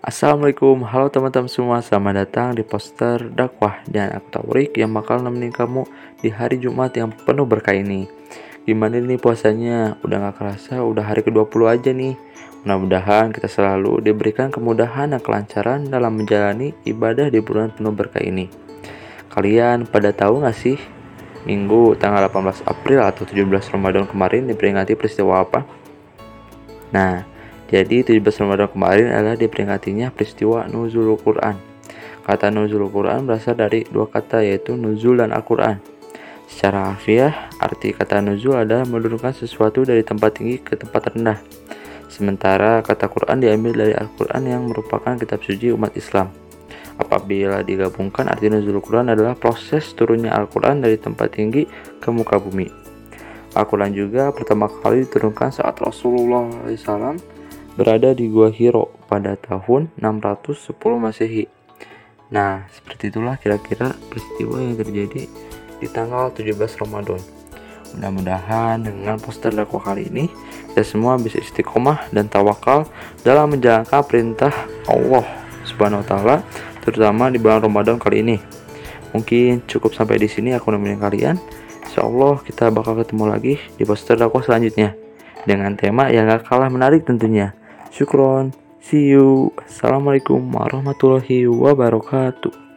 Assalamualaikum, halo teman-teman semua, selamat datang di poster dakwah dan aku Taurik yang bakal nemenin kamu di hari Jumat yang penuh berkah ini. Gimana nih puasanya? Udah gak kerasa, udah hari ke-20 aja nih. Mudah-mudahan kita selalu diberikan kemudahan dan kelancaran dalam menjalani ibadah di bulan penuh berkah ini. Kalian pada tahu gak sih Minggu tanggal 18 April atau 17 Ramadan kemarin diperingati peristiwa apa? Nah, jadi 17 Ramadan kemarin adalah diperingatinya peristiwa nuzul Quran. Kata nuzul Quran berasal dari dua kata yaitu nuzul dan Al-Quran. Secara harfiah, arti kata nuzul adalah menurunkan sesuatu dari tempat tinggi ke tempat rendah. Sementara kata Quran diambil dari Al-Quran yang merupakan kitab suci umat Islam. Apabila digabungkan, arti nuzul Quran adalah proses turunnya Al-Quran dari tempat tinggi ke muka bumi. Al-Quran juga pertama kali diturunkan saat Rasulullah SAW berada di Gua Hiro pada tahun 610 Masehi. Nah, seperti itulah kira-kira peristiwa yang terjadi di tanggal 17 Ramadan. Mudah-mudahan dengan poster dakwah kali ini kita semua bisa istiqomah dan tawakal dalam menjalankan perintah Allah Subhanahu wa taala terutama di bulan Ramadan kali ini. Mungkin cukup sampai di sini aku nemenin kalian. Insya Allah kita bakal ketemu lagi di poster dakwah selanjutnya dengan tema yang gak kalah menarik tentunya. Syukron. See you. Assalamualaikum warahmatullahi wabarakatuh.